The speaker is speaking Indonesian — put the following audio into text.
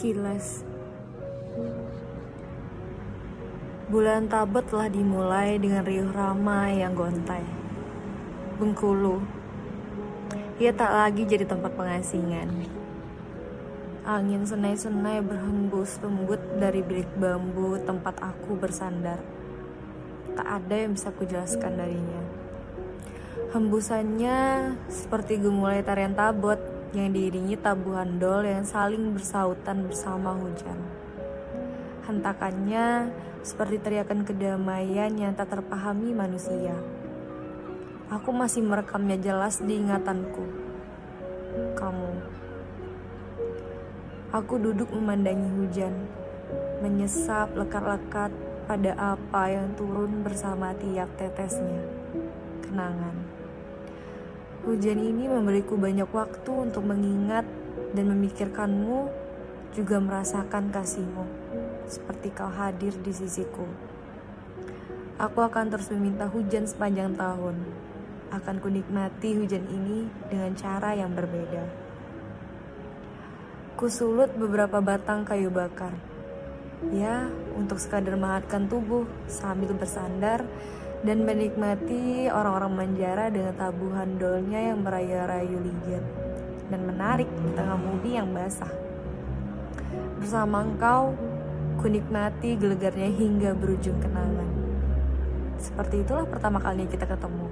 Kilas Bulan Tabet telah dimulai dengan riuh ramai yang gontai. Bengkulu, ia tak lagi jadi tempat pengasingan. Angin senai-senai berhembus lembut dari bilik bambu tempat aku bersandar. Tak ada yang bisa kujelaskan darinya. Hembusannya seperti gemulai tarian tabot yang diiringi tabuhan dol yang saling bersautan bersama hujan. Hentakannya seperti teriakan kedamaian yang tak terpahami manusia. Aku masih merekamnya jelas di ingatanku. Kamu. Aku duduk memandangi hujan, menyesap lekat-lekat pada apa yang turun bersama tiap tetesnya. Kenangan. Hujan ini memberiku banyak waktu untuk mengingat dan memikirkanmu, juga merasakan kasihmu, seperti kau hadir di sisiku. Aku akan terus meminta hujan sepanjang tahun. Akan kunikmati hujan ini dengan cara yang berbeda. Kusulut beberapa batang kayu bakar. Ya, untuk sekadar menghangatkan tubuh sambil bersandar dan menikmati orang-orang manjara dengan tabuhan dolnya yang merayu-rayu ligat dan menarik di tengah mudi yang basah. Bersama engkau, kunikmati gelegarnya hingga berujung kenangan. Seperti itulah pertama kalinya kita ketemu.